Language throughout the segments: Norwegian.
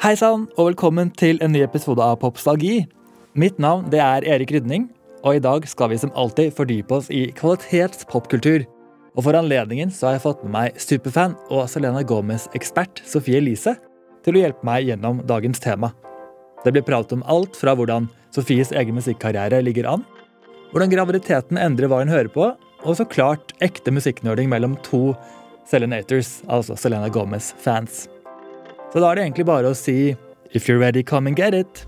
Hei sann, og velkommen til en ny episode av Popstalgi. Mitt navn det er Erik Rydning, og i dag skal vi som alltid fordype oss i kvalitetspopkultur. Og for anledningen så har jeg fått med meg superfan og Selena Gomez-ekspert Sofie Elise til å hjelpe meg gjennom dagens tema. Det blir prat om alt fra hvordan Sofies egen musikkarriere ligger an, hvordan graviditeten endrer hva hun hører på, og så klart ekte musikknerding mellom to Selenators, altså Selena Gomez-fans. Så da er det egentlig bare å si If you're ready, come and get it.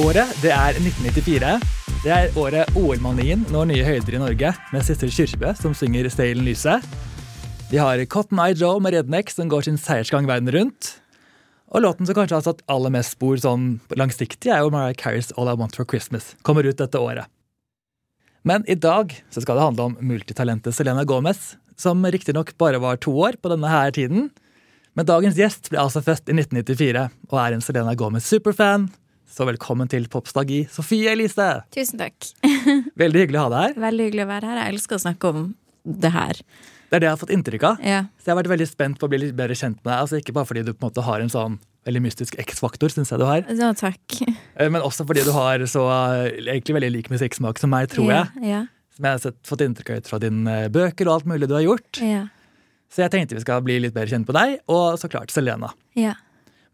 Året det er 1994. Det er året OL-manien når nye høyder i Norge, med Sissel Kyrkjebø som synger 'Stay in lyset'. Vi har Cotton Eye Joe med Redneck som går sin seiersgang verden rundt. Og låten som kanskje har satt aller mest spor sånn langsiktig, er jo Mariah Careys 'All I Want for Christmas'. Kommer ut dette året. Men i dag så skal det handle om multitalentet Selena Gomez, som riktignok bare var to år på denne her tiden. Men dagens gjest ble altså født i 1994 og er en Selena Gomez-superfan. Så velkommen til Popstalgi, Sofie Elise. Tusen takk. Veldig hyggelig å ha deg her. Veldig hyggelig å være her. Jeg elsker å snakke om det her. Det er det jeg har fått inntrykk av. Ja. Så jeg har vært veldig spent på å bli litt bedre kjent med deg. Altså Ikke bare fordi du på en måte har en sånn veldig mystisk X-faktor, syns jeg du har. Ja, takk. Eh, Men også fordi du har så eh, egentlig veldig lik musikksmak som meg, tror jeg. Ja, Som jeg har sett, fått inntrykk av ut fra dine eh, bøker og alt mulig du har gjort. ja, Så jeg tenkte vi skal bli litt bedre kjent på deg, og så klart Selena. ja.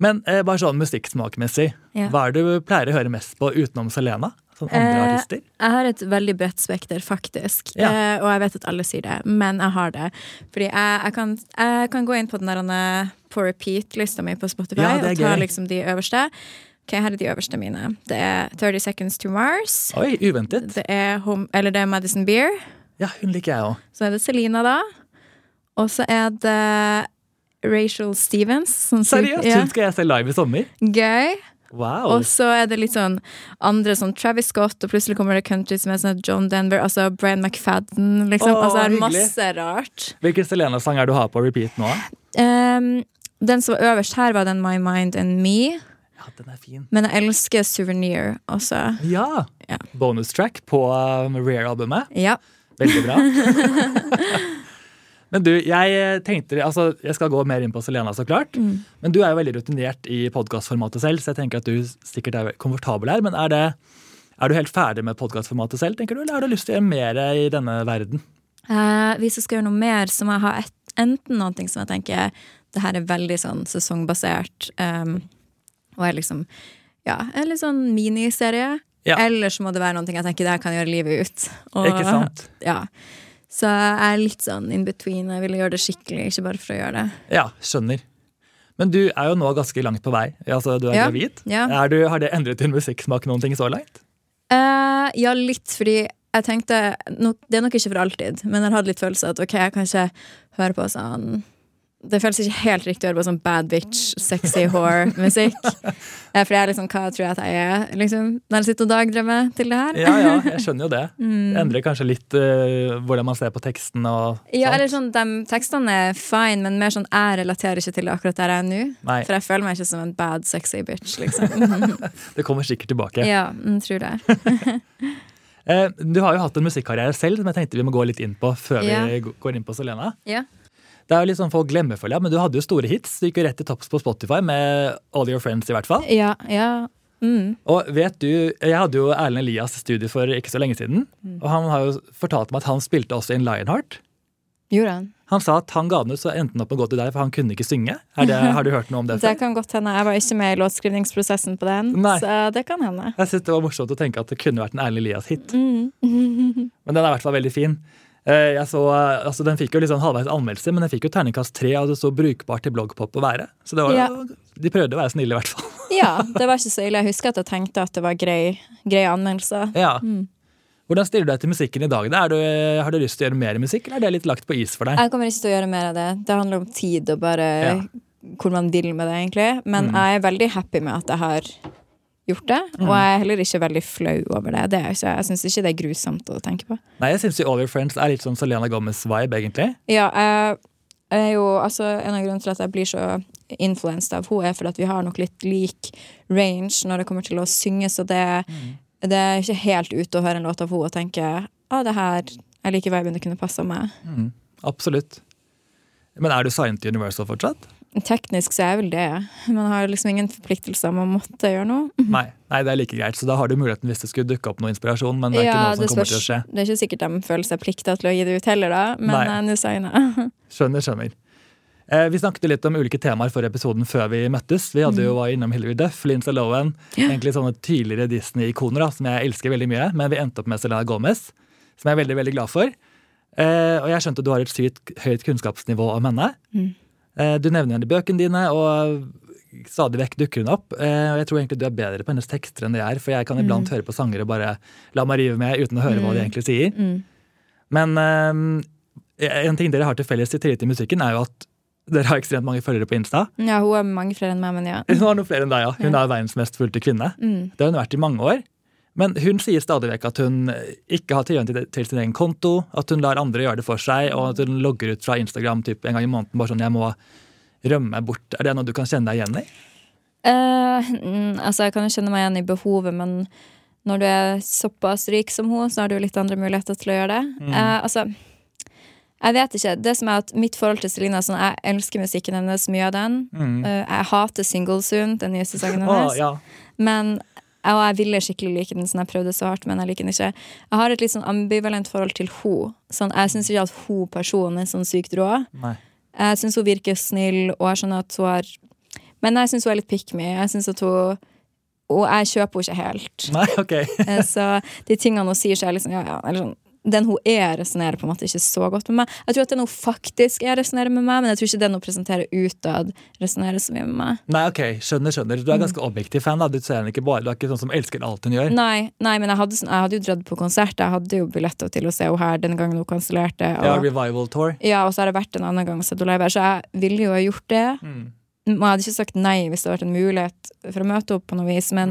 Men eh, bare sånn musikksmakmessig, hva er det du pleier å høre mest på utenom Selena? Sånn andre Eh, artister? Jeg har et veldig bredt spekter, faktisk. Ja. Eh, og jeg vet at alle sier det, men jeg har det. Fordi jeg, jeg, kan, jeg kan gå inn på den der på repeat-lista mi på Spotify Ja, og ta liksom de øverste. Ok, Her er de øverste mine. Det er 30 Seconds to Mars. Oi, uventet. Det er, home, eller det er Madison Beer. Ja, hun liker jeg òg. Så er det Selena, da. Og så er det Rachel Stevens. Som Seriøst, Ja, hun skal jeg se live i sommer. gøy. Wow. Og så er det litt sånn andre sånn Travis Scott, og plutselig kommer det country som er sånn John Denver, altså Brian McFadden, liksom. Oh, altså hyggelig. masse rart. Hvilken Selena-sang er du har på repeat nå? Um, den som var øverst her, var den My Mind and Me. Ja, den er fin. Men jeg elsker Souvenir også. Ja. Ja. Bonustrack på um, Rare-albumet. Ja. Veldig bra. Men du, jeg tenkte, altså, jeg skal gå mer inn på Selena, så klart. Mm. Men du er jo veldig rutinert i podkastformatet selv, så jeg tenker at du sikkert er komfortabel her. Men er, det, er du helt ferdig med podkastformatet selv, tenker du, eller har du lyst til å gjøre mer i denne verden? Eh, hvis jeg skal gjøre noe mer, så må jeg ha et, enten noe som jeg tenker det her er veldig sånn sesongbasert, um, og er liksom ja, en litt sånn miniserie. Ja. Eller så må det være noe jeg tenker det her kan gjøre livet ut. Og- Ikke sant? Ja. Så jeg er litt sånn in between. Jeg ville gjøre det skikkelig, ikke bare for å gjøre det. Ja, skjønner. Men du er jo nå ganske langt på vei. Altså, Du er Ja, gravid. ja. Er du, har det endret din musikksmak noen ting så langt? Uh, ja, litt fordi jeg tenkte no, Det er nok ikke for alltid, men jeg hadde litt følelse av at ok, jeg kan ikke høre på sånn Det føles ikke helt riktig å høre på sånn bad bitch, sexy whore-musikk. Eh, For jeg er liksom hva tror jeg at jeg er, liksom, når jeg sitter og dagdrømmer til det her. Ja, ja, jeg skjønner jo det. Mm. Det endrer kanskje litt uh, hvordan man ser på teksten og Ja, eller sånn, de Tekstene er fine, men mer sånn jeg relaterer ikke til det akkurat der jeg er nå. Nei, For jeg føler meg ikke som en bad, sexy bitch, liksom. det kommer sikkert tilbake. ja, jeg tror det. Eh, Du har jo hatt en musikkarriere selv som jeg tenkte vi må gå litt inn på før yeah. vi går inn på Selena. Ja. Det er jo litt sånn folk glemmer, føler jeg, men du hadde jo store hits. Du gikk jo rett til topps på Spotify med All Your Friends, i hvert fall. Ja, ja. Mm. Og vet du, Jeg hadde jo Erlend Elias i studio for ikke så lenge siden. Mm. Og han har jo fortalt meg at han spilte også in Lionheart. Gjorde han? Han sa at han ga den ut, så endte han opp med å gå til deg, for han kunne ikke synge. Det, har du hørt noe om det Det kan godt hende. Jeg var ikke med i låtskrivningsprosessen på den, Nei. så det kan hende. Jeg synes det var morsomt å tenke at det kunne vært en Erlend Elias-hit. Mm. Men den er i hvert fall veldig fin. Eh, Jeg så, eh, altså Den fikk jo sånn halvveis anmeldelse, men den fikk jo terningkast tre, og det så brukbart til bloggpop å være. Så det var, Ja. de prøvde å være snille, i hvert fall. Ja, det var ikke så ille. Jeg husker at jeg tenkte at det var grei, grei anmeldelse. Ja. Mm. Hvordan stiller du deg til musikken i dag? Da? Er du, har du lyst til å gjøre mer musikk, eller er det litt lagt på is for deg? Jeg kommer ikke til å gjøre mer av det. Det handler om tid og bare Ja. hvor man vil med det, egentlig. Men Mm. jeg er veldig happy med at jeg har gjort det. Og jeg er heller ikke veldig flau over det. det ikke, jeg syns ikke det er grusomt å tenke på. Nei, jeg syns All Your Friends er litt sånn Selena Gomez-vibe, egentlig. Ja, jeg er jo altså En av grunnene til at jeg blir så influenced av henne, er fordi at vi har nok litt lik range når det kommer til å synge, så det, det er ikke helt ute å høre en låt av henne og tenke å, det her Jeg liker viben, det kunne passa meg. Mm, absolutt. Men er du signet til Universal fortsatt? Teknisk så er vel det. Man har liksom ingen forpliktelser om å måtte gjøre noe. Nei, nei, det er like greit. Så da har du muligheten hvis det skulle dukke opp noe inspirasjon. Men det er ikke noe som kommer til å skje. det er ikke sikkert de føler seg plikta til å gi det ut heller, da. Men eh, nå signer jeg. Skjønner, skjønner. Eh, vi snakket litt om ulike temaer for episoden før vi møttes. Vi hadde Mm. jo var innom Hilary Duff, Lindsay Lohan, egentlig sånne tidligere Disney-ikoner som jeg elsker veldig mye. Men vi endte opp med Selena Gomez, som jeg er veldig veldig glad for. Eh, og jeg skjønte du har et sykt høyt kunnskapsnivå om henne. Mm. Eh, du nevner henne i bøkene dine, og stadig vekk dukker hun opp. Eh, og jeg tror egentlig du er bedre på hennes tekster enn det jeg er, for jeg kan iblant høre på sanger og bare la meg rive med uten å høre hva de egentlig sier. Mm. Men eh, en ting dere har til felles i tillit til musikken, er jo at dere har ekstremt mange følgere på Insta. Ja, hun er mange flere enn meg, men ja. Hun har noen flere enn deg, ja. Hun er verdens mest fulgte kvinne. Mm. Det har hun vært i mange år. Men hun sier stadig vekk at hun ikke har tilgang til, til sin egen konto, at hun lar andre gjøre det for seg, og at hun logger ut fra Instagram typ, en gang i måneden bare sånn 'jeg må rømme bort'. Er det noe du kan kjenne deg igjen i? Eh, mm, altså, jeg kan jo kjenne meg igjen i behovet, men når du er såpass rik som hun, så har du litt andre muligheter til å gjøre det. Mm. Uh, altså, jeg vet ikke. Det som er at Mitt forhold til Selina er sånn, jeg elsker musikken hennes, mye av den. Mm. Uh, jeg hater Single Soon, den nyeste sangen hennes. hennes. ja. Men og jeg ville skikkelig like den, sånn jeg prøvde så hardt, men jeg liker den ikke. Jeg har et litt sånn ambivalent forhold til hun. Sånn, jeg syns ikke at hun personen er sånn sykt rå. Nei. Jeg syns hun virker snill, og jeg skjønner at hun har Men jeg syns hun er litt pick me. Jeg synes at hun Og jeg kjøper henne ikke helt. Nei, ok. Eh, Så de tingene hun sier, så er jeg liksom ja, ja, eller sånn den hun er, resonnerer på en måte ikke så godt med meg. Jeg tror at den hun faktisk er, resonnerer med meg, men jeg tror ikke den hun presenterer utad, resonnerer så mye med meg. Nei, ok, skjønner, skjønner. Du er Mm. ganske objektiv fan. da. Du ser henne ikke bare, du er ikke sånn som elsker alt hun gjør. Nei, nei men jeg hadde, sånn- jeg hadde jo dratt på konsert. Jeg hadde jo billetter til å se henne her den gangen hun kansellerte. Ja, Revival Tour. ja, og så har jeg vært en annen gang og sett henne live her, så jeg ville jo ha gjort det. Mm. Jeg hadde ikke sagt nei hvis det hadde vært en mulighet for å møte opp på noe vis, men,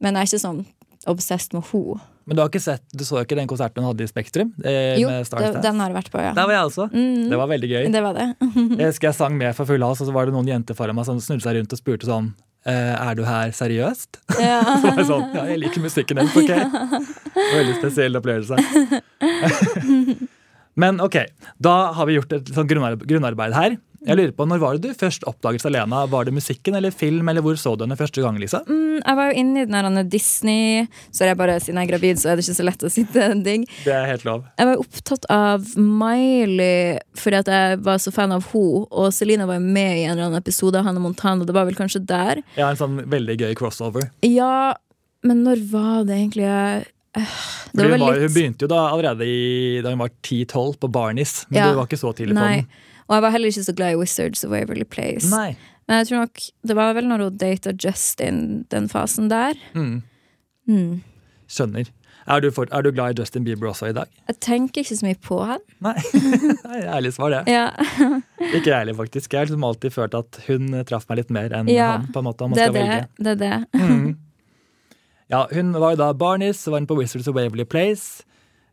men jeg er ikke sånn obsessed med henne. Men du har ikke sett, du så ikke den konserten hun hadde i Spektrum? Eh, Jo, med det, den har jeg vært på, ja. Der var jeg også. Mm, Det var veldig gøy. det var det. Jeg husker jeg sang med for full hals, og så var det noen jenter foran meg som snudde seg rundt og spurte sånn eh, Er du her seriøst? Ja. Så var jeg sånn, ja, jeg liker musikken hennes, ok. Veldig spesiell opplevelse. Men ok, da har vi gjort et sånn grunnarbeid her. Jeg lurer på, Når var det du først oppdaget Selena? Var det musikken eller film, eller hvor så du henne første gang? Lisa? Mm, jeg var jo inne i den Disney, så er jeg bare, siden jeg er gravid, så er det ikke så lett å sitte en digg. Det er helt lov. Jeg var opptatt av Miley fordi at jeg var så fan av henne, og Selena var med i en eller annen episode av Hannah Montana, det var vel kanskje der. Ja, en sånn veldig gøy crossover. Ja, men når var det egentlig jeg Eh, Det var hun, hun begynte jo da allerede i, da hun var 10-12 på Barnis, men Ja. det var ikke så tidlig på Nei. den. Og jeg var heller ikke så glad i Wizards of Waverly Place. Nei. Men jeg tror nok det var vel når hun data Justin, den fasen der. Mm, Mm. skjønner. Er du, for, er du glad i Justin Bieber også i dag? Jeg tenker ikke så mye på han. Nei. Ærlig svar, det. Ja, Ikke jeg heller, faktisk. Jeg har liksom alltid følt at hun traff meg litt mer enn Ja, han. på en måte, om man det skal det. velge. det, er det. Mm. Ja, Hun var jo da Barnis, så var hun på Wizards of Waverly Place.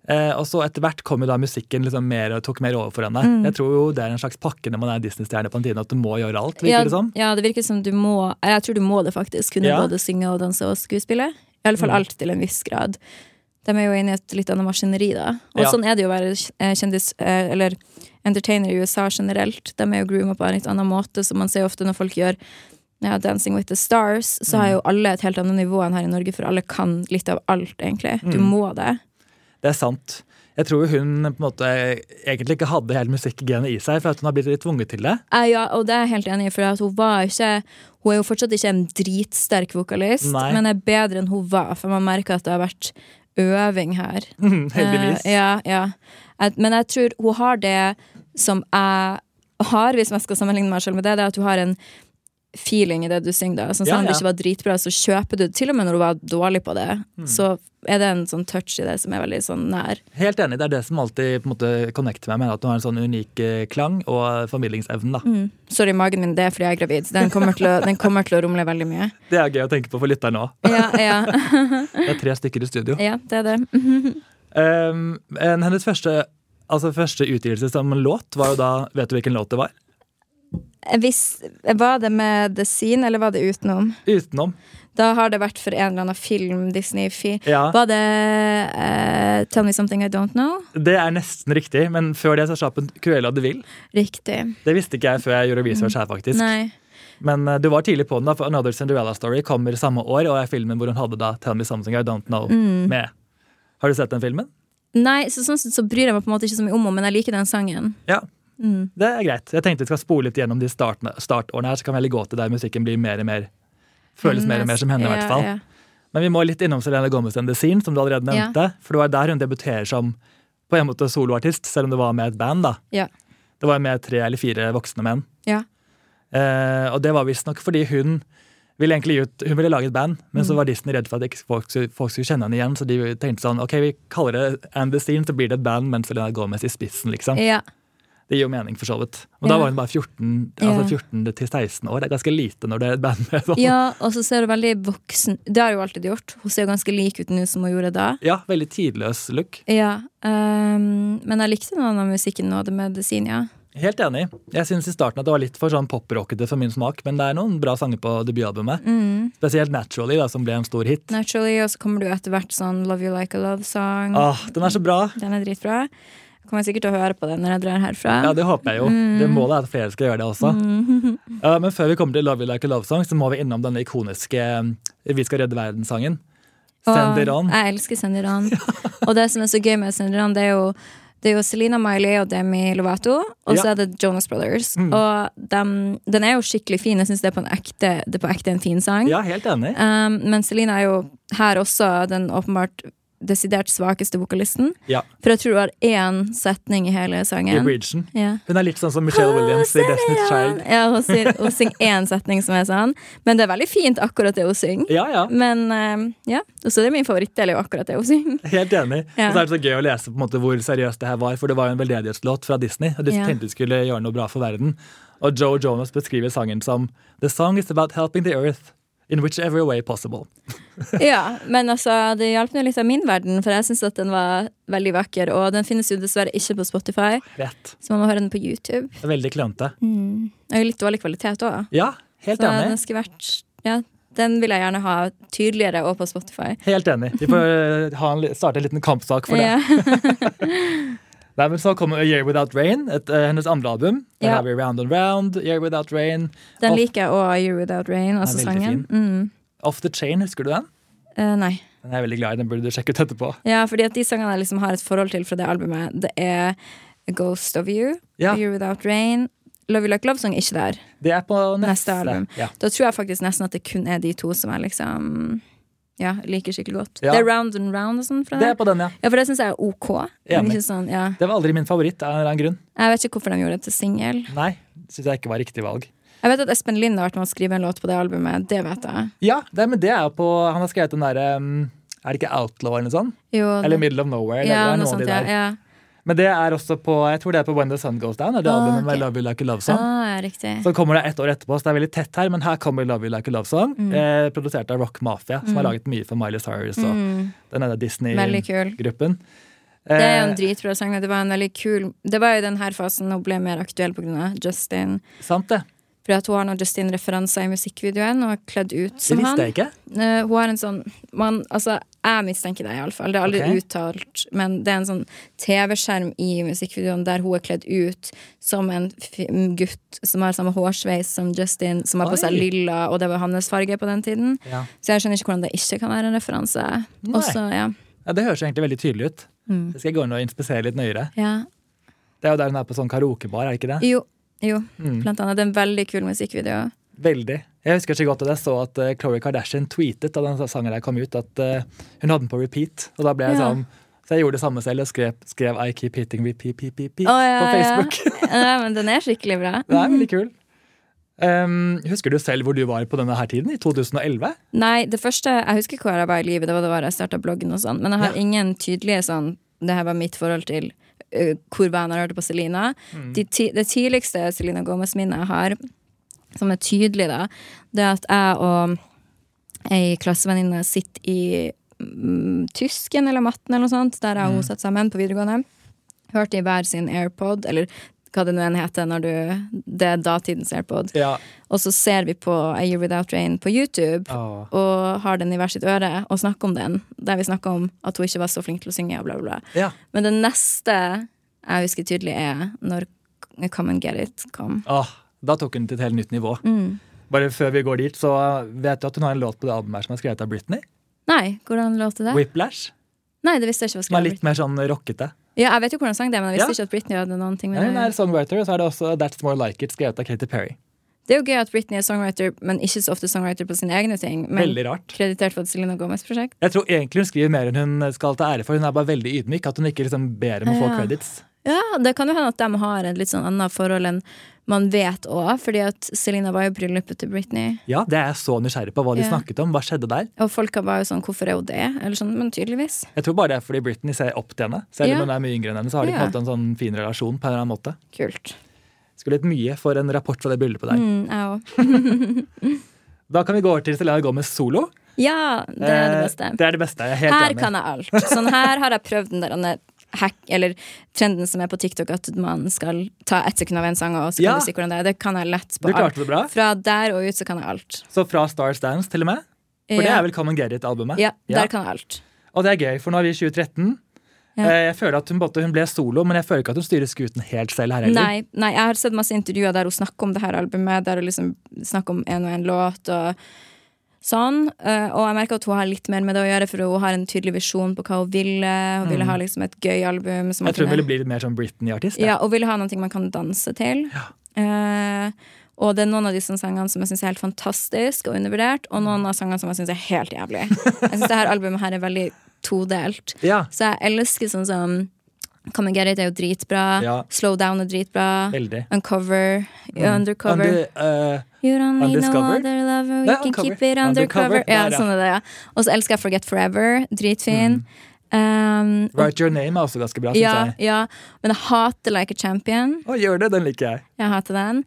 Eh, og så etter hvert kom jo da musikken liksom mer og tok mer over for henne. Mm. Jeg tror jo det er en slags pakke når man er Disney-stjerne på en tid, at du må gjøre alt. virker Ja, det som. ja, det virker som du må Jeg tror du må det faktisk. Kunne Ja. både synge og danse og skuespille. I alle fall Mm. alt til en viss grad. De er jo inne i et litt annet maskineri, da. Og Ja. sånn er det jo å være eh, kjendis, eh, eller entertainer i USA generelt. De er jo grooma på en litt annen måte, så man ser jo ofte når folk gjør ja, Dancing with the Stars, så Mm. har jo alle et helt annet nivå enn her i Norge, for alle kan litt av alt, egentlig. Du Mm. må det. Det er sant. Jeg tror hun på en måte egentlig ikke hadde helt musikkgenet i seg, for at hun har blitt litt tvunget til det. Eh, ja, og det er jeg helt enig i, for at hun var ikke Hun er jo fortsatt ikke en dritsterk vokalist, Nei. men er bedre enn hun var, for man merker at det har vært øving her. Heldigvis. Eh, ja, ja. Men jeg tror hun har det som jeg har, hvis jeg skal sammenligne meg selv med det, det er at hun har en feeling i det du synger. da. Sånn, Ja, selv om det ikke var dritbra, så kjøper du Til og med når du var dårlig på det, Mm. så er det en sånn touch i det som er veldig sånn nær. Helt enig. Det er det som alltid på en måte connecter meg med at du har en sånn unik eh, klang og formidlingsevne. da. Mm. Sorry, magen min, det er fordi jeg er gravid. Den kommer til å, den kommer til å rumle veldig mye. Det er gøy å tenke på for lytteren òg. Ja, ja. Det er tre stykker i studio. ja det er det. Um, en, hennes første, altså første utgivelse som låt var jo da Vet du hvilken låt det var? Hvis, var det med The Scene, eller var det utenom? Utenom. Da har det vært for en eller annen film, Disney-fi. Ja. Var det eh, eh, Tell Me Something I Don't Know. Det er nesten riktig, men før det så slapp hun Cruella de Vil. Riktig. Det visste ikke jeg før jeg gjorde research her, faktisk. Nei. Men uh, du var tidlig på den, da, for Another Cinderella Story kommer samme år, og er filmen hvor hun hadde da Tell Me Something I Don't Know Mm. med. Har du sett den filmen? Nei, så sånn sett så bryr jeg meg på en måte ikke så mye om henne, men jeg liker den sangen. Ja. Mm. Det er greit. Jeg tenkte vi skal spole litt gjennom de startene, startårene her, så kan vi heller gå til der musikken blir mer og mer Føles mer og mer som henne, i hvert fall. Ja, ja. Men vi må litt innom Selena Gomez and The Scene, som du allerede Ja. nevnte. For det var der hun debuterer som på en måte soloartist, selv om det var med et band. da. Ja. Det var med tre eller fire voksne menn. Ja. Eh, og det var visstnok fordi hun ville egentlig ut, hun ville lage et band, men Mm. så var Disney redd for at folk, folk skulle kjenne henne igjen, så de tenkte sånn ok, vi kaller det And The Scene, så blir det et band med Selena Gomez i spissen. liksom. Ja. Det gir jo mening, for så vidt. Og da var hun bare 14, altså 14 til 16 år. Det er ganske lite når det er et band med sånn. ja, og så ser hun veldig voksen Det har hun alltid gjort. Hun ser jo ganske lik ut nå som hun gjorde da. Ja, veldig tidløs look. Ja, um, Men jeg likte noen av musikken nå, The Medisin, ja. Helt enig. Jeg syns i starten at det var litt for sånn poprockete for min smak, men det er noen bra sanger på debutalbumet. Mm. Spesielt Naturally, da, som ble en stor hit. Naturally, og så kommer det jo etter hvert sånn Love You Like a Love Song. Åh, den er så bra! Den er dritbra. Jeg kommer sikkert til å høre på den når jeg drar herfra. Ja, Det håper jeg jo. Mm. Det målet er at flere skal gjøre det også. Ja, men før vi kommer til Love You Like a Love-sang, så må vi innom denne ikoniske eh, Vi skal redde verden-sangen. Send it on. Jeg elsker Send It On. og det som er så gøy med Send It On, det er jo det er jo Selena Miley og Demi Lovato, og så Ja. er det Jonas Brothers. Mm. Og dem- den er jo skikkelig fin. Jeg syns det, på en ekte- det er på ekte en fin sang. Ja, helt enig. Um, men Selena er jo her også den åpenbart desidert svakeste vokalisten. Ja, For jeg tror hun har én setning i hele I sangen. Bridgen. Ja. Hun er litt sånn som Michelle Williams i Destiny's Child. Ja, hun, sier, hun synger én setning som er sånn. Men det er veldig fint, akkurat det hun synger. Ja, ja. Men um, ja, så det er min favorittdel, jo akkurat det hun synger. Helt enig. Ja. Og så er det så gøy å lese på en måte hvor seriøst det her var, for det var jo en veldedighetslåt fra Disney. Og de tenkte de skulle gjøre noe bra for verden. Og Joe Jonas beskriver sangen som The song is about helping the earth in whichever way possible. Ja, men altså, det hjalp nå litt av min verden, for jeg syns at den var veldig vakker. Og den finnes jo dessverre ikke på Spotify, Rett. så man må høre den på YouTube. Det er Veldig klønete. Mm. Og litt dårlig kvalitet òg. Ja, helt Så enig. den skulle vært Ja, den vil jeg gjerne ha tydeligere og på Spotify. Helt enig. Vi får eh, ha en, starte en liten kampsak for det. Nei, men Så kommer A Year Without Rain, et, uh, hennes andre album. Der Ja. har vi Round and Round, A Year Without Rain, Den Off- liker jeg òg, A Year Without Rain, veldig sangen. Mm. Off The Chain, husker du den? Uh, nei. Den er jeg veldig glad i, den burde du sjekke ut etterpå. Ja, fordi at de sangene jeg liksom har et forhold til fra det albumet, det er A Ghost of You, Ja. A Year Without Rain. Love You Like Love Song er ikke der. Det er på neste, Neste album. Ja. Da tror jeg faktisk nesten at det kun er de to som er liksom ja, liker skikkelig godt. Ja. Det er Round and Round og sånn Det er på den, ja. Ja, for det syns jeg er ok. Sånn, ja. Det var aldri min favoritt av en eller annen grunn. Jeg vet ikke hvorfor de gjorde det til singel. Nei, syns jeg ikke var riktig valg. Jeg vet at Espen Lind har vært med å skrive en låt på det albumet. Det vet jeg. Ja, det, men det er på Han har skrevet den derre um, Er det ikke Outlaw eller noe sånt? Jo, Eller Middle of Nowhere? ja, det noe sånt, ja. ja. Men det er også på Jeg tror det er på When the Sun Goes Down. Er det Ah, albumet med ok. Love You Like a Love Song. Ah, riktig. Så kommer det ett år etterpå, så det er veldig tett her, men her kommer Love You Like a Love Song. Mm. Eh, produsert av Rock Mafia, som har laget mye for Miley Cyrus og Mm, den Disney-gruppen. Det er jo en Eh, dritbra sang. Det var en veldig kul Det var jo den her fasen hun ble mer aktuell pga. Justin. sant det. Fordi at hun har noen Justin-referanser i musikkvideoen og er kledd ut som han. visste jeg ikke. Eh, hun har en sånn man, Altså, jeg mistenker det iallfall. Det er aldri okay. uttalt, men det er en sånn TV-skjerm i musikkvideoen der hun er kledd ut som en gutt som har samme hårsveis som Justin, som har på seg lilla, og det var hans farge på den tiden. Ja. Så jeg skjønner ikke hvordan det ikke kan være en referanse. Nei. Ja. ja, Det høres egentlig veldig tydelig ut. Mm. Det skal jeg gå inn og inspisere litt nøyere. ja. Det er jo der hun er på sånn karaokebar, er det ikke det? Jo, jo. Mm. Blant annet. Det er en veldig kul musikkvideo. Veldig. Jeg husker så godt at jeg så at uh, Kardashian tweetet da den sangen der kom ut, at eh, hun hadde den på repeat. Og da ble jeg Ja. sånn Så jeg gjorde det samme selv og skrev, skrev I keep hitting repeat, repeat, repeat oh, ja, på Facebook. Ja. ja, men den er skikkelig bra. det er veldig kul. Um, husker du selv hvor du var på denne her tiden? I 2011? Nei, det første Jeg husker hvor jeg var i livet, det var det jeg starta bloggen og sånn, men jeg har Ja. ingen tydelige sånn Det her var mitt forhold til uh, hvor var jeg jeg hørte på Selena. Mm. De ti, det tidligste Selena Gomez-minnet jeg har, som er tydelig, da, det er at jeg og ei klassevenninne sitter i mm, tysken eller matten eller noe sånt, der jeg og hun satt sammen på videregående. Hørte i hver sin AirPod, eller hva det nå enn heter når du Det er datidens AirPod. Ja. Og så ser vi på A Year Without Rain på YouTube. oh. Og har den i hvert sitt øre og snakker om den. Der vi snakker om at hun ikke var så flink til å synge. Og bla, bla, bla. ja. Men det neste jeg husker tydelig, er når Come and Get It kom. Oh, da tok hun til et helt nytt nivå. Mm. Bare før vi går dit, så vet du at hun har en låt på det albumet her som er skrevet av Britney. Nei, hvordan låter det? Whiplash. Nei, det visste jeg ikke var Som er skrevet. litt mer sånn rockete. Ja, jeg vet jo hvordan sang det, men jeg visste Ja. ikke at Britney hadde noen ting med er det. songwriter, og så er det også That's More Like It, skrevet av Katy Perry. Det er jo gøy at Britney er songwriter, men ikke så ofte songwriter på sine egne ting. Men kreditert for et Selena Gomez-prosjekt. Jeg tror egentlig hun skriver mer enn hun skal ta ære for. Hun er bare veldig ydmyk. At hun ikke liksom ber om å få credits. Ja, det kan jo hende at de har et litt sånn annet forhold enn man vet òg, fordi at Selena var jo i bryllupet til Britney. Ja, det er jeg så nysgjerrig på hva de Ja. snakket om. Hva skjedde der? Og folk var jo sånn 'hvorfor er hun det?' Eller sånn, men tydeligvis. Jeg tror bare det er fordi Britney ser opp til henne. Selv om Ja. hun er mye yngre enn henne, så har de Ja. en måte en sånn fin relasjon. på en eller annen måte. Kult. Skulle litt mye for en rapport fra det bryllupet der. Mm, jeg òg. Da kan vi gå over til Selena Gomez solo. Ja, det er det Eh, beste. Det er det beste. Jeg er helt Her enig. kan jeg alt. Sånn her har jeg prøvd den der hack, eller trenden som er på TikTok, at man skal ta ett sekund av en sang, og så kan Ja. du si hvordan det er. Det kan jeg lett på alt. det bra. Fra der og ut så kan jeg alt. Så fra Stars Dance til og med. For det er vel Come and Get It-albumet. ja, der kan jeg alt. Og det er gøy, for nå er vi i 2013. Ja. Eh, Jeg føler at hun, hun ble solo, men jeg føler ikke at hun styrer skuten helt selv her heller. Nei, nei, jeg har sett masse intervjuer der hun snakker om det her albumet, der hun liksom snakker om en og en låt og sånn. Eh, og jeg merker at hun har litt mer med det å gjøre, for hun har en tydelig visjon på hva hun ville. Hun ville ha liksom et gøy album. Som Mm. Jeg tror hun ville bli litt mer sånn Britney-artist. Ja, og ville ha noe man kan danse til. Eh, og det er noen av disse sangene som jeg syns er helt fantastisk og undervurdert, og noen av sangene som jeg syns er helt jævlig. Jeg syns dette albumet her er veldig todelt. Ja, Så jeg elsker sånn som Come and Get It er jo dritbra. Ja. Slow Down er dritbra. veldig. Uncover. Undercover. Under, uh, You don't need no other lover, Nei, can Uncover. keep it undercover. Undercover, Ja, sånn er det, ja. Og så elsker jeg Forget Forever. Dritfin. Um, Write Your Name er også ganske bra, syns ja, jeg. ja, men jeg hater Like a Champion. Å, gjør det, den liker jeg. Jeg hater den.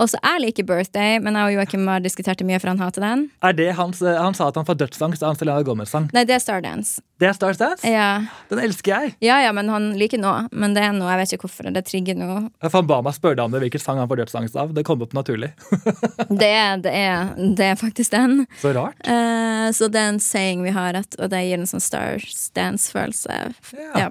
Og så jeg liker Birthday, men jeg og Joakim har diskutert det mye, for han hater den. Er det hans, Han sa at han får dødsangst av Selena Gomez-sang. Nei, det er Stardance. Det er Stars Dance? Ja. Den elsker jeg. ja ja, men han liker noe. Men det er noe, jeg vet ikke hvorfor. Det trigger noe. Han ba meg spørre deg om det, hvilken sang han får dødsangst av. Det kom opp naturlig. Det det er, det er faktisk den. Så rart. Uh, så det er en saying vi har, at, og det gir en sånn Stars-dance-følelse. Ja. Ja.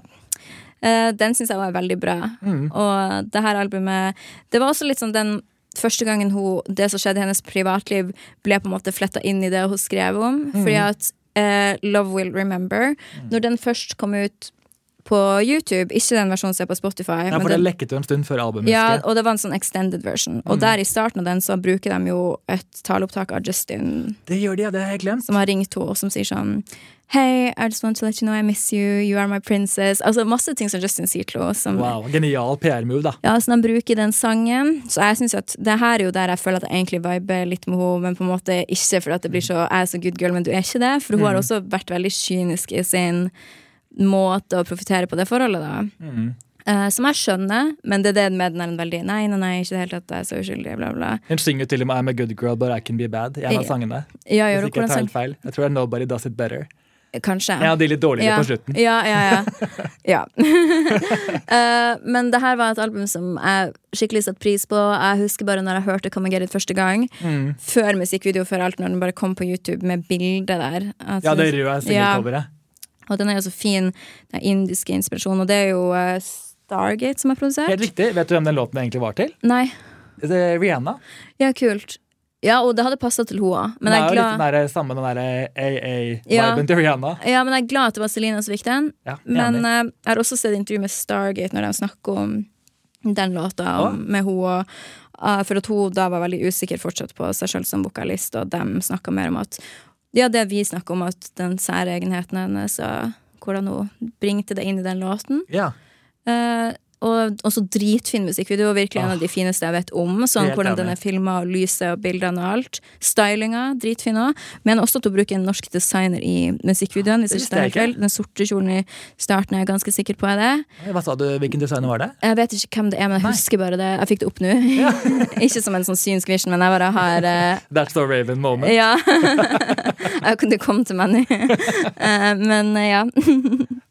Uh, den syns jeg var veldig bra. Mm. Og det her albumet Det var også litt sånn den første gangen hun, det som skjedde i hennes privatliv, ble på en måte fletta inn i det hun skrev om. Mm. Fordi at uh, Love Will Remember, når den først kom ut på YouTube, ikke den versjonen som er på Spotify Ja, for det lekket jo en stund før albumet. ja, og det var en sånn extended version. Mm. Og der i starten av den så bruker de jo et taleopptak av Justin Det gjør de, ja. Det har jeg glemt. som har ringt henne, og som sier sånn Hey, I just want to let you know I miss you. You are my princess. Altså masse ting som Justin sier til henne. Wow, Genial PR-move, da. ja, som de bruker i den sangen. Så jeg synes at det her er jo der jeg føler at jeg egentlig viber litt med henne, men på en måte ikke fordi at det blir så jeg er så good girl, men du er ikke det. For hun har også vært veldig kynisk i sin måte å profitere på det forholdet, da. Mm. Uh, som jeg skjønner, men det er det med den er en veldig Nei, nei, nei, ikke i det hele tatt, jeg er så uskyldig, bla, bla. Hun synger til og med I'm a good girl, but I can be bad. i En av sangene. Ja, Hvis ikke jeg tar helt feil. Jeg tror det er Nobody Does It Better. Kanskje. Ja, de de litt dårligere ja. på slutten. Ja, ja, ja. ja. Eh, men det her var et album som jeg skikkelig satte pris på. Jeg husker bare når jeg hørte Come and Get It første gang. Mm. Før musikkvideo, før alt, når den bare kom på YouTube med bildet der. At- Ja, det røde singelcoveret. Og den er jo så fin, den indiske inspirasjonen. Og det er jo eh, Stargate som er produsert. Helt riktig. Vet du hvem den låten egentlig var til? Nei. Det er Rihanna. Ja, kult. Ja, og det hadde passa til henne. Men det jeg er jo litt den der, samme den derre AA-viben Ja. til Rihanna. Ja, men jeg er glad at det var Celine som fikk den. Ja, Men eh, jeg har også sett intervju med Stargate når de snakker om den låta om, Å. med henne. eh, for at hun da var veldig usikker fortsatt på seg sjøl som vokalist, og de snakka mer om at Ja, det vi snakker om, at den særegenheten hennes, og hvordan hun bringte det inn i den låten. ja. Eh, og også dritfin musikkvideo. Virkelig en av de fineste jeg vet om. Sånn Hvordan den er filma, og lyset og bildene og alt. Stylinga, dritfin òg. Men også at hun bruker en norsk designer i musikkvideoen. Hvis Det ikke det er. Den sorte kjolen i starten er jeg ganske sikker på er det. Hva sa du, Hvilken designer var det? Jeg vet ikke hvem det er, men jeg Nei. husker bare det. Jeg fikk det opp nå. ikke som en sånn synsk vision, men jeg bare har uh... That's the Raven moment. Ja. Jeg kunne komme til meg nå. uh, men uh, ja.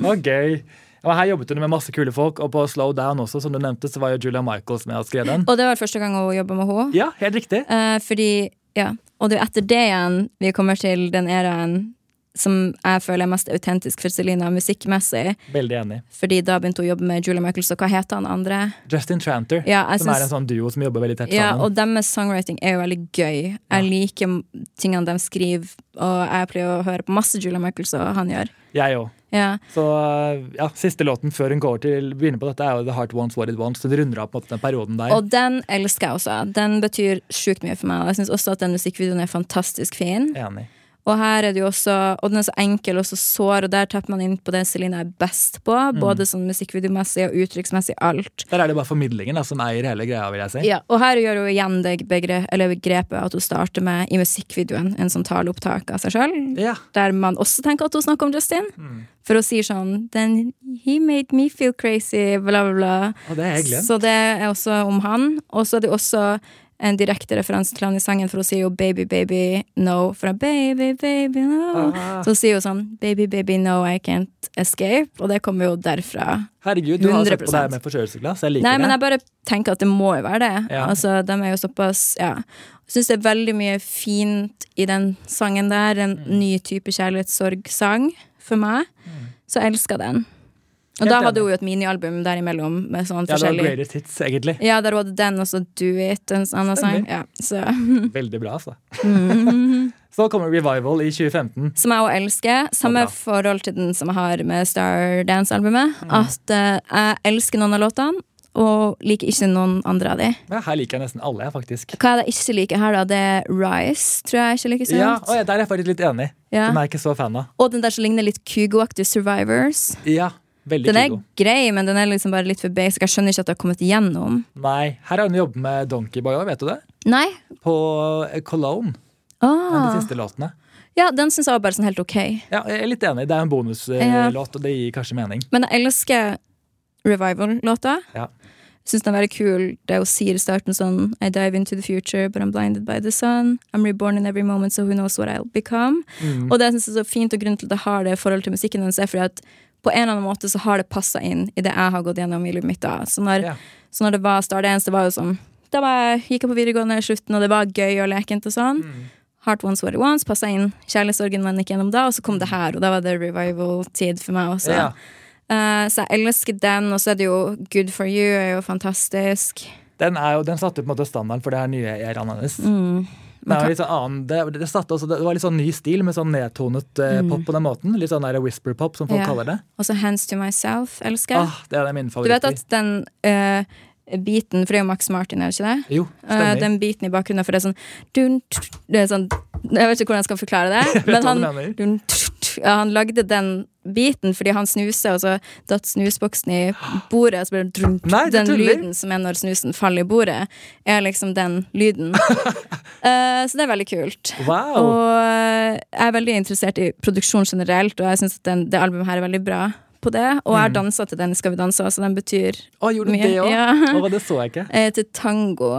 Å, gøy. Og her jobbet hun med masse kule folk, og på Slow Down også, som du nevnte, så var jo Julia Michaels med og skrev den. Og det var første gang hun jobba med henne. Ja, helt riktig. Eh, fordi, ja. Og det er etter det igjen vi kommer til den eraen som jeg føler er mest autentisk for Selena musikkmessig. Veldig enig. Fordi da begynte hun å jobbe med Julia Michaels, og hva heter han andre? Justin Tranter, Ja, som som er en sånn duo som jobber veldig tett Ja, sammen. og deres songwriting er jo veldig gøy. Jeg liker tingene de skriver, og jeg pleier å høre på masse Julia Michaels, og han gjør. Jeg òg. Ja. Så ja, Siste låten før hun går til begynner på dette, er jo The Heart Wants What It Wants. Så det runder av på den perioden der. Og den elsker jeg også. Den betyr sjukt mye for meg. Og jeg syns også at den musikkvideoen er fantastisk fin. Enig. Og her er det jo også Og den er så enkel og så sår, og der tapper man inn på det Celine er best på. Både sånn musikkvideomessig og uttrykksmessig alt. Der er det bare formidlingen da, som eier hele greia, vil jeg si. Ja, og her gjør hun igjen det begrepet at hun starter med i musikkvideoen en sånn taleopptak av seg sjøl. Ja. Der man også tenker at hun snakker om Justin. For hun sier sånn Then he made me feel crazy, bla, bla, bla. Og det er jeg glemt. Så det er også om han. Og så er det også en direkte referanse til han i sangen, for hun sier jo 'baby, baby, no'. Fra 'baby, baby, no'. Ah. Så hun sier jo sånn 'baby, baby, no, I can't escape'. Og det kommer jo derfra. Herregud, du har sett på det her med forkjølelsesglass. Jeg liker Nei, men jeg bare tenker at det må jo være det. Ja. Altså, de er jo såpass Ja. Jeg syns det er veldig mye fint i den sangen der. En Mm. ny type kjærlighetssorgsang for meg. Så jeg elsker den. Og Helt da hadde hun jo et minialbum derimellom med sånn Ja, det var Greatest Hits, egentlig. Ja, der var det den, og så Do It, en annen sang. Ja, så. Veldig bra, altså. Mm. Så kommer Revival i 2015. Som jeg òg elsker. Samme forhold til den som jeg har med Star Dance-albumet. Mm. At uh, jeg elsker noen av låtene, og liker ikke noen andre av de. Ja, her liker jeg nesten alle, faktisk. Hva er det jeg ikke liker her, da? Det er Rise, tror jeg ikke liker så Ja, ja, Der er jeg faktisk litt enig. Ja. Den er jeg ikke så fan av. Og den der som ligner litt Kygo-aktig Survivors. Ja, veldig Den er Kygo. grei, men den er liksom bare litt for basic. Jeg skjønner ikke at det har kommet igjennom. Nei, her har hun jobbet med Donkeyboy òg, vet du det? Nei. På Cologne. Cologne. En av Ah. de siste låtene. Ja, den syns jeg var bare sånn helt ok. Ja, jeg er litt enig. Det er en bonuslåt, Ja. og det gir kanskje mening. Men jeg elsker Revival-låta. Ja. Syns den er veldig kul. Det hun sier i starten sånn I dive into the future, but I'm blinded by the sun. I'm reborn in every moment, so who knows what I'll become. Mm. Og det synes jeg er så fint, og grunnen til at jeg har det i forhold til musikken hennes, er fordi at på en eller annen måte så har det passa inn i det jeg har gått gjennom i livet mitt. da Så når, yeah. så når det var Star Dance, det var jo sånn Da var jeg, gikk jeg på videregående i slutten, og det var gøy og lekent og sånn. Mm. Heart Once What It Wants passa inn. Kjærlighetssorgen man gikk gjennom da, og så kom det her, og da var det revival-tid for meg også. Yeah. Uh, så jeg elsker den, og så er det jo Good for you er jo fantastisk. Den, er jo, den satte på en måte standarden for det her nye æraen hennes. Mm. Det, sånn det, det, også, det var litt sånn ny stil med sånn nedtonet eh, pop på den måten. Litt sånn der whisper-pop, som folk Mm. Ja. kaller det. Og så Hands to Myself elsker jeg. Ah, det er min du vet at den eh, biten, for det er jo Max Martin, er det ikke det? Jo, Eh, stemmer. den biten i bakgrunnen, for det er sånn, dun, det er sånn Jeg vet ikke hvordan jeg skal forklare det, men han, dun, ja, han lagde den biten fordi han snuser, og så datt snusboksen i bordet. Og så ble det dun, Nei, det den lyden som er når snusen faller i bordet, er liksom den lyden. uh, så det er veldig kult. Wow! Og eh, jeg er veldig interessert i produksjon generelt, og jeg syns det albumet her er veldig bra på det. Og jeg har dansa til den Skal vi danse, så den betyr Å, gjorde du mye. det òg? Ja. det så jeg ikke. Eh, til tango.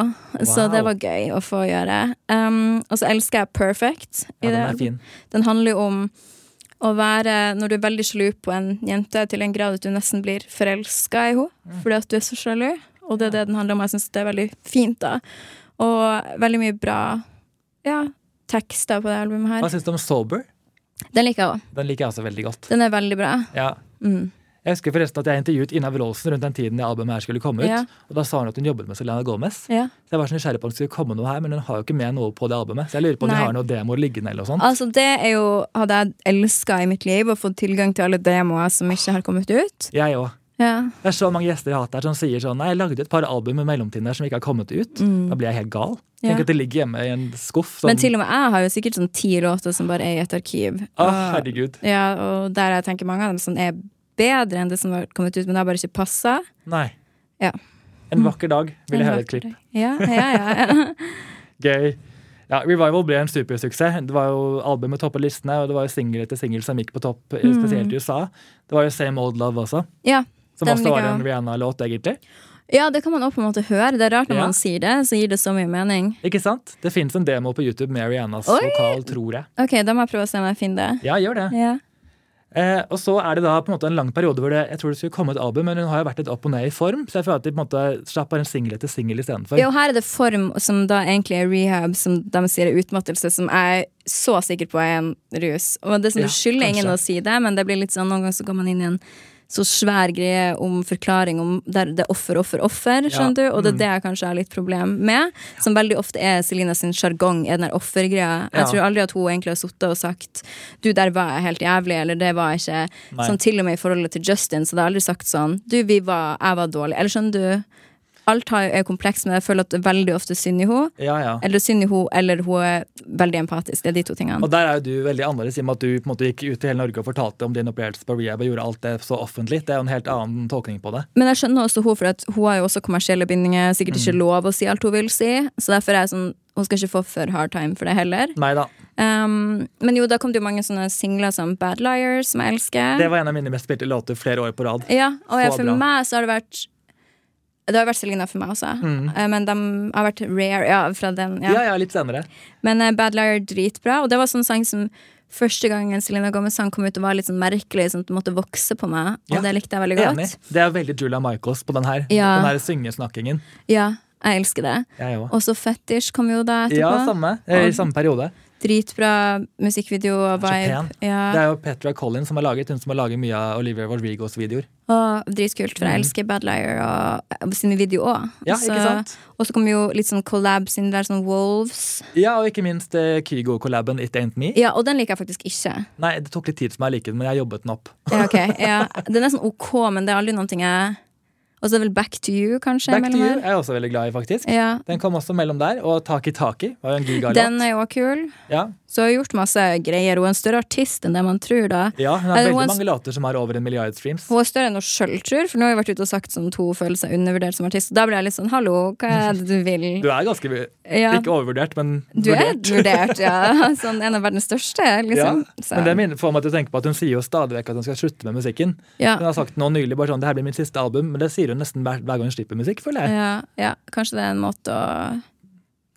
Så det var gøy å få gjøre. Um, og så elsker jeg Perfect. i Ja, den er fin. Den handler jo om å være Når du er veldig sjalu på en jente til en grad at du nesten blir forelska i henne Mm. fordi at du er så sjalu. Og det er det den handler om. Jeg syns det er veldig fint. da Og veldig mye bra ja, tekster på det albumet her. Hva syns du om Sober? Den liker jeg òg. Den liker jeg også veldig godt. Den er veldig bra. Ja. Mm. Jeg husker forresten at jeg intervjuet Ina Wroldsen rundt den tiden det albumet her skulle komme ut. Ja. Og da sa hun at hun jobbet med Selena Gomez. Ja. Så jeg var så nysgjerrig på om det skulle komme noe her, men hun har jo ikke med noe på det albumet. Så jeg lurer på om Nei. de har noen demoer liggende eller noe sånt. Altså Det er jo hadde jeg elska i mitt liv, å få tilgang til alle demoer som ikke har kommet ut. Jeg òg. Ja. Det er så mange gjester jeg har hatt der som sier sånn Nei, jeg lagde et par album i mellomtiden der som ikke har kommet ut. Da blir jeg helt gal. Tenk Mm. At det ligger hjemme i en skuff. Sånn, Men til og med jeg har jo sikkert sånn ti låter som bare er i et arkiv. Å, Og- herregud. Ja, og der jeg tenker mange av dem som er bedre enn det som har kommet ut, men det har bare ikke passa. Nei. Ja. En vakker dag vil jeg høre et klipp. Ja, ja, ja, ja. Gøy. Ja, Revival ble en supersuksess. Det var jo Albumet toppet listene, og det var jo singel etter singel som gikk på topp, eh, spesielt i USA. Det var jo Same Old Love også, ja. Som også var en. Rihanna-låt, egentlig. ja, det kan man også på en måte høre. Det er rart når Ja. man sier det, så gir det så mye mening. Ikke sant? Det fins en demo på YouTube med Rihannas Oi! vokal, tror jeg. Ok, da må jeg prøve å se om jeg finner det. Ja, gjør det. Ja. Eh, og så er det da på en måte en lang periode hvor det, jeg tror det skulle komme et album, men hun har jo vært litt opp og ned i form, så jeg føler at de på en måte slapp bare en singel etter singel istedenfor. Ja, og her er det form som da egentlig er rehab, som de sier er utmattelse, som jeg er så sikker på er en rus. Og det sånn, Ja, det skylder ingen å si det, men det blir litt sånn noen ganger så går man inn i en så svær greie om forklaring om der det er offer, offer, offer, skjønner du? Og det er det jeg kanskje har litt problem med. Som veldig ofte er Selina sin sjargong, er den der offergreia. Jeg Ja. tror aldri at hun egentlig har sittet og sagt du, der var jeg helt jævlig, eller det var jeg ikke. Nei. Sånn til og med i forholdet til Justin, så det har aldri sagt sånn du, vi var, jeg var dårlig. Eller skjønner du? Alt er komplekst, men jeg føler at det er veldig ofte synd i henne. Ja, ja. Eller synd i henne, eller hun er veldig empatisk. Det er de to tingene. Og der er jo du veldig annerledes, i og med at du på en måte gikk ut til hele Norge og fortalte om din opplevelse på rehab og gjorde alt det så offentlig. Det er jo en helt annen tolkning på det. Men jeg skjønner også hun, for hun har jo også kommersielle bindinger. Sikkert ikke Mm. lov å si alt hun vil si. Så derfor er jeg sånn Hun skal ikke få for hard time for det heller. Neida. Um, men jo, da kom det jo mange sånne singler som Bad Liars, som jeg elsker. Det var en av mine mest spilte låter flere år på rad. Ja, og jeg, for bra. meg så har det vært Det har vært Selena for meg også. Mm. Eh, Men de har vært rare, ja, fra den. Ja, Ja. ja, litt senere. Men uh, Bad Liar dritbra, og det var sånn sang som Første gangen Selena Gomez-sang kom ut og var litt sånn merkelig, sånn at det måtte vokse på meg. Og Ja, det likte jeg veldig godt. Enig. Det er veldig Julia Michaels på den her. Ja. Den her syngesnakkingen. Ja, jeg elsker det. Og så Fetish kom jo da etterpå. Ja, samme. Eh, I samme periode. Dritbra musikkvideo og vibe. Ja. Det er jo Petra Collins som har laget hun som har laget mye av Olivia Rodrigos videoer. Og dritkult, for jeg elsker Bad Liar og, og sine videoer òg. Mm. Ja? Og så kommer jo litt sånn collabs inn der, sånn Wolves. Ja, og ikke minst uh, Kygo-collaben It Ain't Me. Ja, og den liker jeg faktisk ikke. Nei, det tok litt tid for meg å like den, men jeg jobbet den opp. Ja, okay. ja. Den er sånn ok, men det er aldri noe jeg Og så vel Back to You, kanskje? Back to You her. er jeg også veldig glad i, faktisk. Ja. Den kom også mellom der, og Taki Taki var jo en gigalåt. Den er jo kul. Ja. Så hun har gjort masse greier. Hun er en større artist enn det man tror, da. ja, hun har Eller veldig hun mange låter som har over en milliard streams. Hun er større enn hun sjøl tror, for nå har hun vært ute og sagt sånn to føler seg undervurdert som artist. Da blir jeg litt sånn hallo, hva er det du vil? Du er ganske Ja. Ikke overvurdert, men Du er vurdert. vurdert, ja. Sånn en av verdens største, liksom. Ja. men det minner- får meg til å tenke på at Hun sier jo stadig vekk at hun skal slutte med musikken. ja, Hun har sagt nå nylig bare sånn, det her blir mitt siste album, men det sier hun nesten hver, hver gang hun slipper musikk. føler jeg. ja, ja, kanskje det er en måte å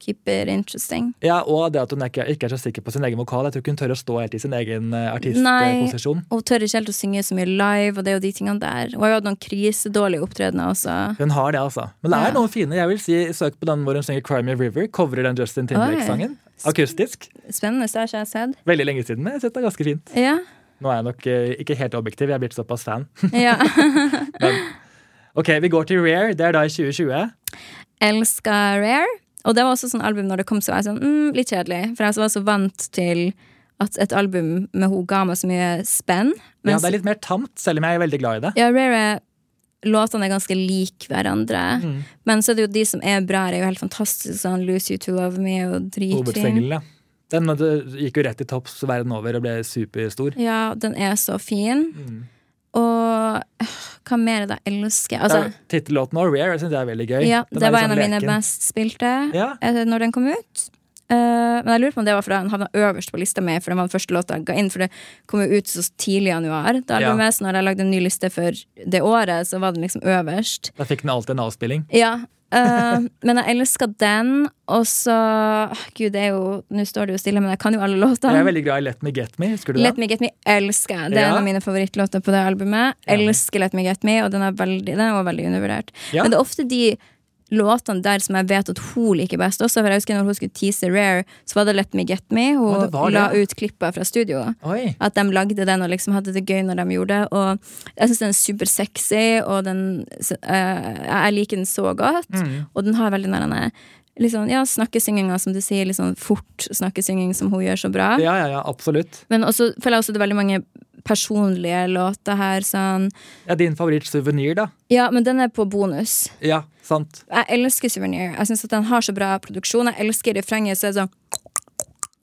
keep it interesting. Ja, Og det at hun ikke, ikke er så sikker på sin egen vokal. Jeg tror ikke hun tør å stå helt i sin egen artistposisjon. Nei. Og hun tør ikke helt å synge så mye live, og det er jo de tingene der. Hun har jo hatt noen krisedårlige opptredener også. Hun har det, altså. Men det er Ja. noen fine. Jeg vil si Søk på den hvor hun synger Cry Me River. Covrer den Justin Timberlake-sangen. Akustisk. Spennende, det har ikke jeg sett. Veldig lenge siden, men jeg sett det er ganske fint. Ja. Nå er jeg nok eh, ikke helt objektiv, jeg er blitt såpass fan. ja. Men, ok, vi går til Rare. Det er da i 2020. Elsker Rare. Og det var også sånn album når det kom, så var jeg sånn mm, litt kjedelig. For jeg var så vant til at et album med henne ga meg så mye spenn. Ja, Det er litt mer tamt, selv om jeg er veldig glad i det. Ja, Rare låtene er ganske like hverandre. Mm. Men så er det jo de som er bra, er jo helt fantastiske. Sånn Lose You To Love Me og dritfin. Ja. Den eh, gikk jo rett i topps verden over og ble superstor. Ja, den er så fin. Mm. Og hva mer er det jeg elsker? Altså, Ja, Tittellåten Rare syns jeg er veldig gøy. ja, Den det var litt en av mine leken. best spilte Ja. eh, når den kom ut. Uh, men jeg lurer på om det var fordi den havna øverst på lista mi, for det var den første låta jeg ga inn. For det kom jo ut så tidlig i januar. Da Ja. Med, så når jeg lagde en ny liste for det året, så var den liksom øverst. Da fikk den alltid en avspilling. Ja, eh, men jeg elsker den. Og så Gud, det er jo Nå står det jo stille, men jeg kan jo alle låtene. Jeg er veldig glad i Let Me Get Me. Husker du Let? Me Get Me elsker jeg. Det er Ja. en av mine favorittlåter på det albumet. Enig. Elsker Let Me Get Me, og den er, veldig, den er veldig undervurdert. Ja. Men det er ofte de låtene der som jeg vet at hun liker best også. For jeg husker når hun skulle tease Rare, så var det Let Me Get Me. Hun det det, la ut klipper fra studio. Oi. At de lagde den og liksom hadde det gøy når de gjorde det. Og jeg syns den er supersexy, og den uh, Jeg liker den så godt. Mm. Og den har veldig den liksom, ja, snakkesynginga, som du sier, sånn fort snakkesynging som hun gjør så bra. Ja, ja, ja, absolutt. Men også føler jeg også det er veldig mange personlige låter her. Sånn. Ja, Din favoritt-suvenir, da? Ja, men den er på bonus. Ja, sant. Jeg elsker suvenir. Jeg syns den har så bra produksjon. Jeg elsker refrenget, så er det sånn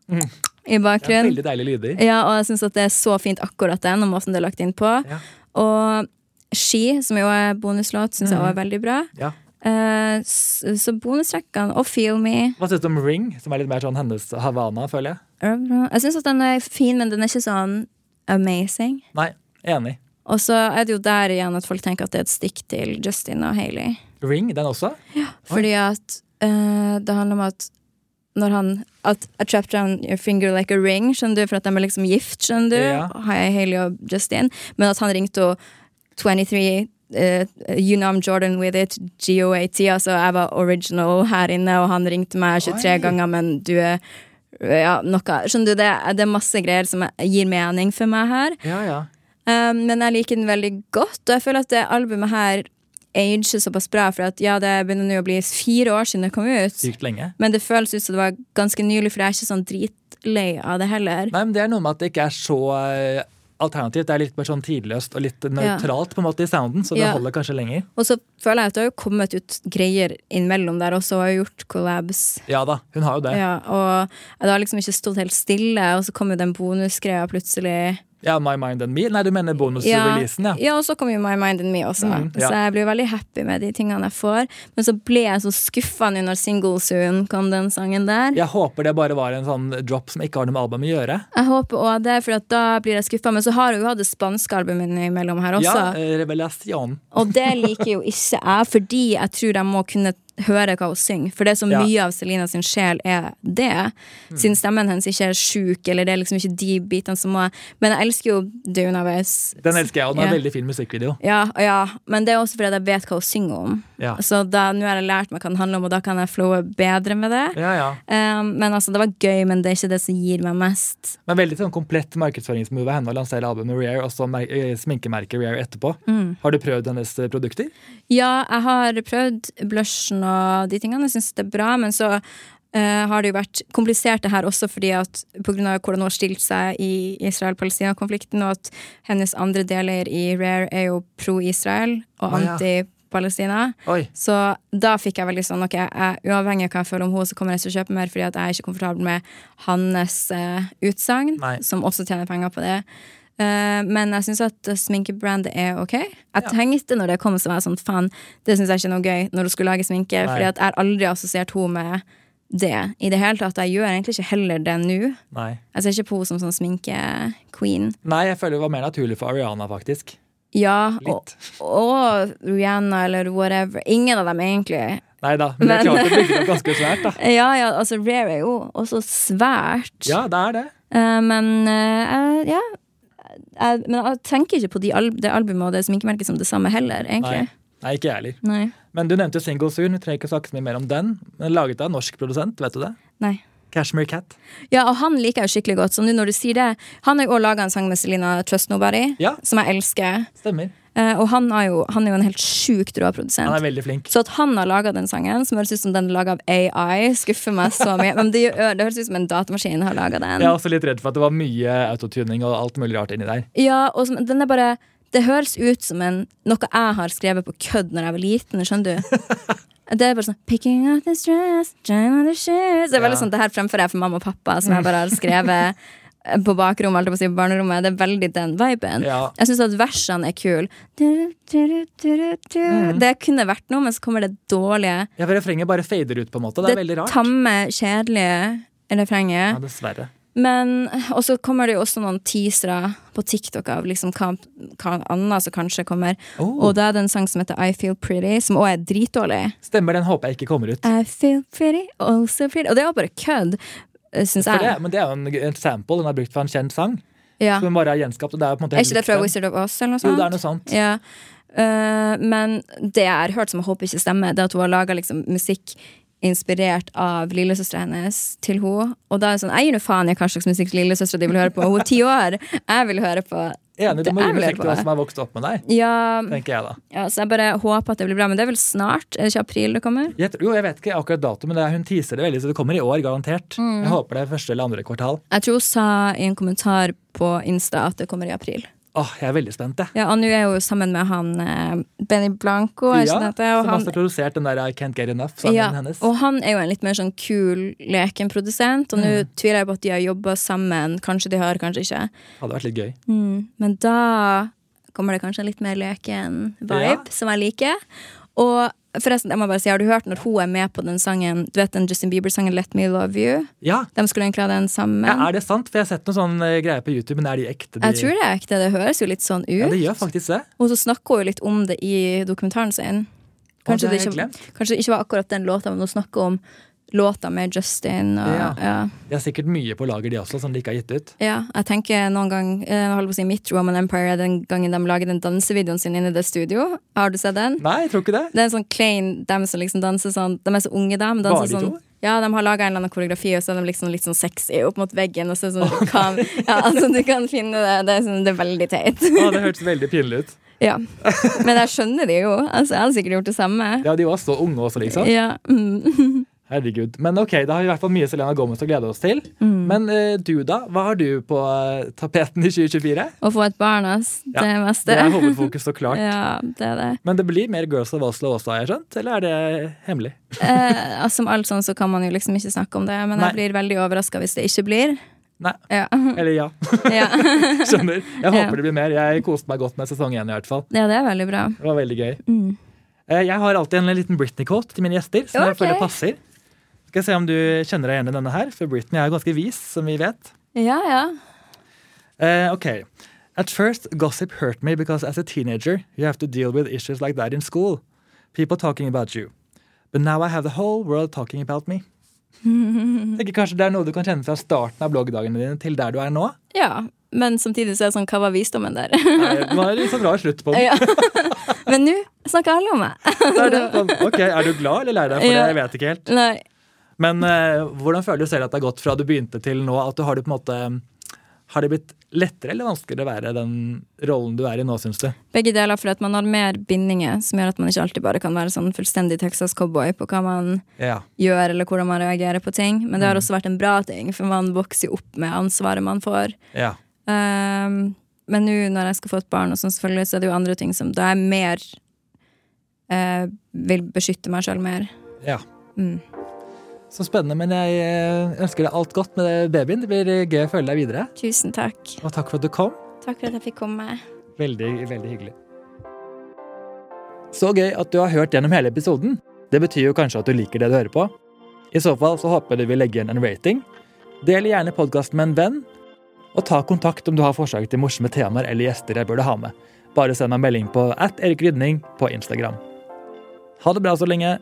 Mm. i bakgrunnen. veldig deilige lyder. Ja, og jeg syns det er så fint akkurat den, og måten det er lagt inn på. Ja. Og Ski, som jo er bonuslåt, syns jeg Mhm. også er veldig bra. Ja. Uh, så bonustrekkene og Feel Me Hva syns du om Ring, som er litt mer sånn hennes Havana, føler jeg? Jeg syns at den er fin, men den er ikke sånn amazing. Nei, enig. Og så er det jo der igjen at folk tenker at det er et stikk til Justin og Hailey. Ring, den også? Ja, Fordi at uh, det handler om at når han At I trapped down your finger like a ring, skjønner du, for at de er liksom gift, skjønner du. Ja. Hailey og Justin. Men at han ringte og 23 uh, you know I'm Jordan with it, GOAT. Altså, jeg var original her inne, og han ringte meg 23 Oi. ganger, men du er ja, noe Skjønner du, det, det er masse greier som gir mening for meg her. Ja, ja. Um, men jeg liker den veldig godt, og jeg føler at det albumet her ager såpass bra, for at ja, det begynner nå å bli fire år siden det kom ut. Sykt lenge. Men det føles ut som det var ganske nylig, for jeg er ikke sånn dritlei av det heller. Nei, men Det er noe med at det ikke er så eh, alternativt. Det er litt mer sånn tidløst og litt nøytralt på en måte i sounden, så det Ja. holder kanskje lenger. Og så føler jeg at det har jo kommet ut greier innimellom der også, og har gjort collabs. Ja da, hun har jo det. Ja, og det har liksom ikke stått helt stille, og så kom jo den bonusgreia plutselig. Ja, My Mind and Me. Nei, du mener bonusreleasen, ja. ja, og så kom jo My Mind and Me også. Mm, ja. Så jeg blir veldig happy med de tingene jeg får. Men så ble jeg så skuffa nå når Single Soon kom, den sangen der. Jeg håper det bare var en sånn drop som ikke har noe med albumet å gjøre. Jeg håper også det, for da blir jeg skuffa. Men så har hun jo hatt det spanske albumet imellom her også. Ja, eh, Revelasjon. Og det liker jo ikke jeg, fordi jeg tror jeg må kunne høre hva hun synger. For det er så Ja. mye av Selina sin sjel er det. Siden stemmen hennes ikke er sjuk, eller det er liksom ikke de bitene som må Men jeg elsker jo Dunaves. Den elsker jeg, og den er Ja. veldig fin musikkvideo. Ja, ja, men det er også fordi jeg vet hva hun synger om. Ja. Så nå har jeg lært meg hva den handler om, og da kan jeg flowe bedre med det. Ja, ja. Um, men altså, det var gøy, men det er ikke det som gir meg mest. Men veldig sånn komplett markedsføringsmove av henne å lansere albumet Rare og så eh, sminkemerket Rare etterpå. Mm. Har du prøvd hennes produkter? Ja, jeg har prøvd blushen og de tingene. Jeg syns det er bra, men så Uh, har det jo vært komplisert det her også fordi at av hvordan hun har stilt seg i Israel-Palestina-konflikten, og at hennes andre deler i Rare er jo pro-Israel og ja. anti-Palestina. Så da fikk jeg veldig sånn Ok, jeg, uavhengig av hva jeg føler om henne, så kommer jeg til å kjøpe mer fordi at jeg er ikke komfortabel med hans uh, utsagn, som også tjener penger på det. Eh, men jeg syns at sminkebrandet er ok. Jeg Ja. tenkte når det kom, så var jeg sånn faen, det syns jeg ikke er noe gøy når hun skulle lage sminke. Fordi at jeg har aldri assosiert henne med det i det hele tatt. Jeg gjør egentlig ikke heller det nå. Nei. Jeg ser ikke på henne som sånn sminke-queen. Nei, jeg føler det var mer naturlig for Ariana, faktisk. Ja, og, og Rihanna eller whatever. Ingen av dem, egentlig. Nei da, men, Men- det er klart det opp ganske svært, da. Ja, ja, altså Rare er jo også svært. Ja, det er det. Uh, men uh, ja jeg, Men jeg tenker ikke på de al det albumet og det sminkemerket som det samme heller, egentlig. Nei. Nei, ikke jeg heller. Men du nevnte Single Soon, vi trenger ikke snakke så mye mer om den. Men Laget av en norsk produsent, vet du det? Nei. Cashmere Cat. Ja, og han liker jeg jo skikkelig godt. Så nå når du sier det Han har jo også laga en sang med Selina 'Trust Nobody', Ja. som jeg elsker. Stemmer. Eh, og han, er, jo, han er jo en helt sjukt rå Han er veldig flink. Så at han har laga den sangen, som høres ut som den er laga av AI, skuffer meg så mye. Men det, det høres ut som en datamaskin har laga den. Jeg er også litt redd for at det var mye autotuning og alt mulig rart inni der. Ja, og som, den er bare Det høres ut som en, noe jeg har skrevet på kødd når jeg var liten. Skjønner du? Det er bare sånn Picking up the stress, trying on the shoes. Det er veldig Ja. sånn, det her fremfører jeg for mamma og pappa, som jeg bare har skrevet på bakrommet, holdt jeg på å si, på barnerommet. Det er veldig den viben. Ja. Jeg syns at versene er kule. Mm. Det kunne vært noe, men så kommer det dårlige. Ja, for Refrenget bare fader ut, på en måte. Det er veldig rart. Det tamme, kjedelige refrenget. Ja, dessverre. Men Og så kommer det jo også noen teasere på TikTok av liksom hva, hva annet som kanskje kommer. Oh. Og da er det en sang som heter I Feel Pretty, som også er dritdårlig. Stemmer, den håper jeg ikke kommer ut. I feel pretty, also pretty. Og det er jo bare kødd, syns jeg. det, men det er jo en, en sample den har brukt fra en kjent sang. Ja. Som bare er gjenskapt. Og det er, på en måte Er ikke det fra. Wizard of Oz eller noe sånt? Jo, det er noe sånt. Ja. Uh, men det jeg har hørt som jeg håper ikke stemmer, Det er at hun har laga liksom, musikk inspirert av lillesøstera hennes til henne. Og da er det sånn, jeg gir nå faen i hva slags musikk lillesøstera di vil høre på. Hun er ti år. Jeg vil høre på Enig, du må gi musikk til hva som har vokst opp med deg. Ja, tenker jeg da. ja, så jeg bare håper at det blir bra. Men det er vel snart? Er det ikke april det kommer? Jeg, jo, jeg vet ikke akkurat dato, men det er, hun teaser det veldig, så det kommer i år, garantert. Mm. Jeg håper det er første eller andre kvartal. Jeg tror hun sa i en kommentar på Insta at det kommer i april. Åh, jeg er veldig spent, jeg. Ja, Og nå er jeg jo sammen med han eh, Benny Blanco. Ja, det som han, også har produsert den der I Can't Get Enough-sangen ja, hennes. og han er jo en litt mer sånn kul lekenprodusent. Og nå Mm. tviler jeg på at de har jobba sammen. Kanskje de har, kanskje ikke. Hadde vært litt gøy. Mm, men da kommer det kanskje en litt mer leken vibe, Ja. som jeg liker. Og forresten, jeg må bare si, har du hørt når hun er med på den sangen Du vet den Justin Bieber-sangen Let Me Love You? Ja, De skulle egentlig ha den sammen. ja, er det sant? For jeg har sett noen sånne greier på YouTube, men er de ekte? De... jeg tror det er ekte. Det høres jo litt sånn ut. Ja, det gjør faktisk det. Og så snakker hun jo litt om det i dokumentaren sin. Å, Kanskje, det det ikke, kanskje det ikke var akkurat den låta, men hun snakker om låter med Justin. Og, Ja. ja. De har sikkert mye på lager, de også, som de ikke har gitt ut. Ja, jeg tenker noen gang eh, Jeg holder på å si Mitt Roman Empire den gangen de lager den dansevideoen sin inne i det studio. Har du sett den? Nei, jeg tror ikke det. Det er en sånn klein dem som liksom danser sånn De er så unge, dem. Bare de sånn, to? ja, de har laga en eller annen koreografi, og så er de liksom litt sånn sexy opp mot veggen. Og så er det sånn, kan, ja, altså, du kan finne det. Det er, sånn, det er veldig teit. Å, det hørtes veldig pinlig ut. Ja. Men jeg skjønner det jo. Altså, jeg hadde sikkert gjort det samme. Ja, de var så unge også, liksom. Ja. Mm. Herregud. Men ok, da har vi i hvert fall mye Selena Gomez å glede oss til. Mm. Men uh, du, da? Hva har du på uh, tapeten i 2024? Å få et barn, ass. Det Ja, meste. Det er hovedfokus, så klart. Ja, det er det. Men det blir mer Girls of Oslo også, har jeg skjønt? Eller er det hemmelig? uh, Som alt sånn så kan man jo liksom ikke snakke om det, men Nei. jeg blir veldig overraska hvis det ikke blir. Nei. Ja. Eller ja. ja. Skjønner. Jeg håper det blir mer. Jeg koste meg godt med sesong én i hvert fall. ja, det er veldig bra. Det var veldig gøy. Mm. Jeg har alltid en liten Britney-quote til mine gjester, som jeg føler passer. Skal jeg se om du kjenner deg igjen i denne her, for Britney er ganske vis, som vi vet. Ja, ja. Uh, ok. At first, gossip hurt me because as a teenager, you have to deal with issues like that in school. People talking about you. But now I have the whole world talking about me. Tenker kanskje det er noe du kan kjenne fra starten av bloggdagene dine til der du er nå? Ja, men samtidig så er det sånn, hva var visdommen der? Nei, Det var litt sånn rar slutt på den. ja. Men nå snakker alle om meg. Er det. Sånn, ok, Er du glad eller lei deg for det? Jeg vet ikke helt. Nei. Men eh, hvordan føler du selv at det har gått fra du begynte til nå? At du har det på en måte Har det blitt lettere eller vanskeligere å være den rollen du er i nå, syns du? Begge deler, for at man har mer bindinger, som gjør at man ikke alltid bare kan være sånn fullstendig Texas-cowboy på hva man Ja. gjør, eller hvordan man reagerer på ting. Men det har Mm. også vært en bra ting, for man vokser jo opp med ansvaret man får. ja. Um, men nå når jeg skal få et barn, og sånn selvfølgelig, så er det jo andre ting som Da jeg mer uh, Vil beskytte meg sjøl mer. ja. Mm. Så spennende. Men jeg eh, ønsker deg alt godt med babyen. Det blir eh, gøy å følge deg videre. Tusen takk. Og takk for at du kom. Takk for at jeg fikk komme. Veldig, veldig hyggelig. Så gøy at du har hørt gjennom hele episoden. Det betyr jo kanskje at du liker det du hører på. I så fall så håper jeg du vil legge igjen en rating. Del gjerne podkasten med en venn. Og ta kontakt om du har forslag til morsomme temaer eller gjester jeg burde ha med. Bare send meg melding på at Erik Rydning på Instagram. Ha det bra så lenge.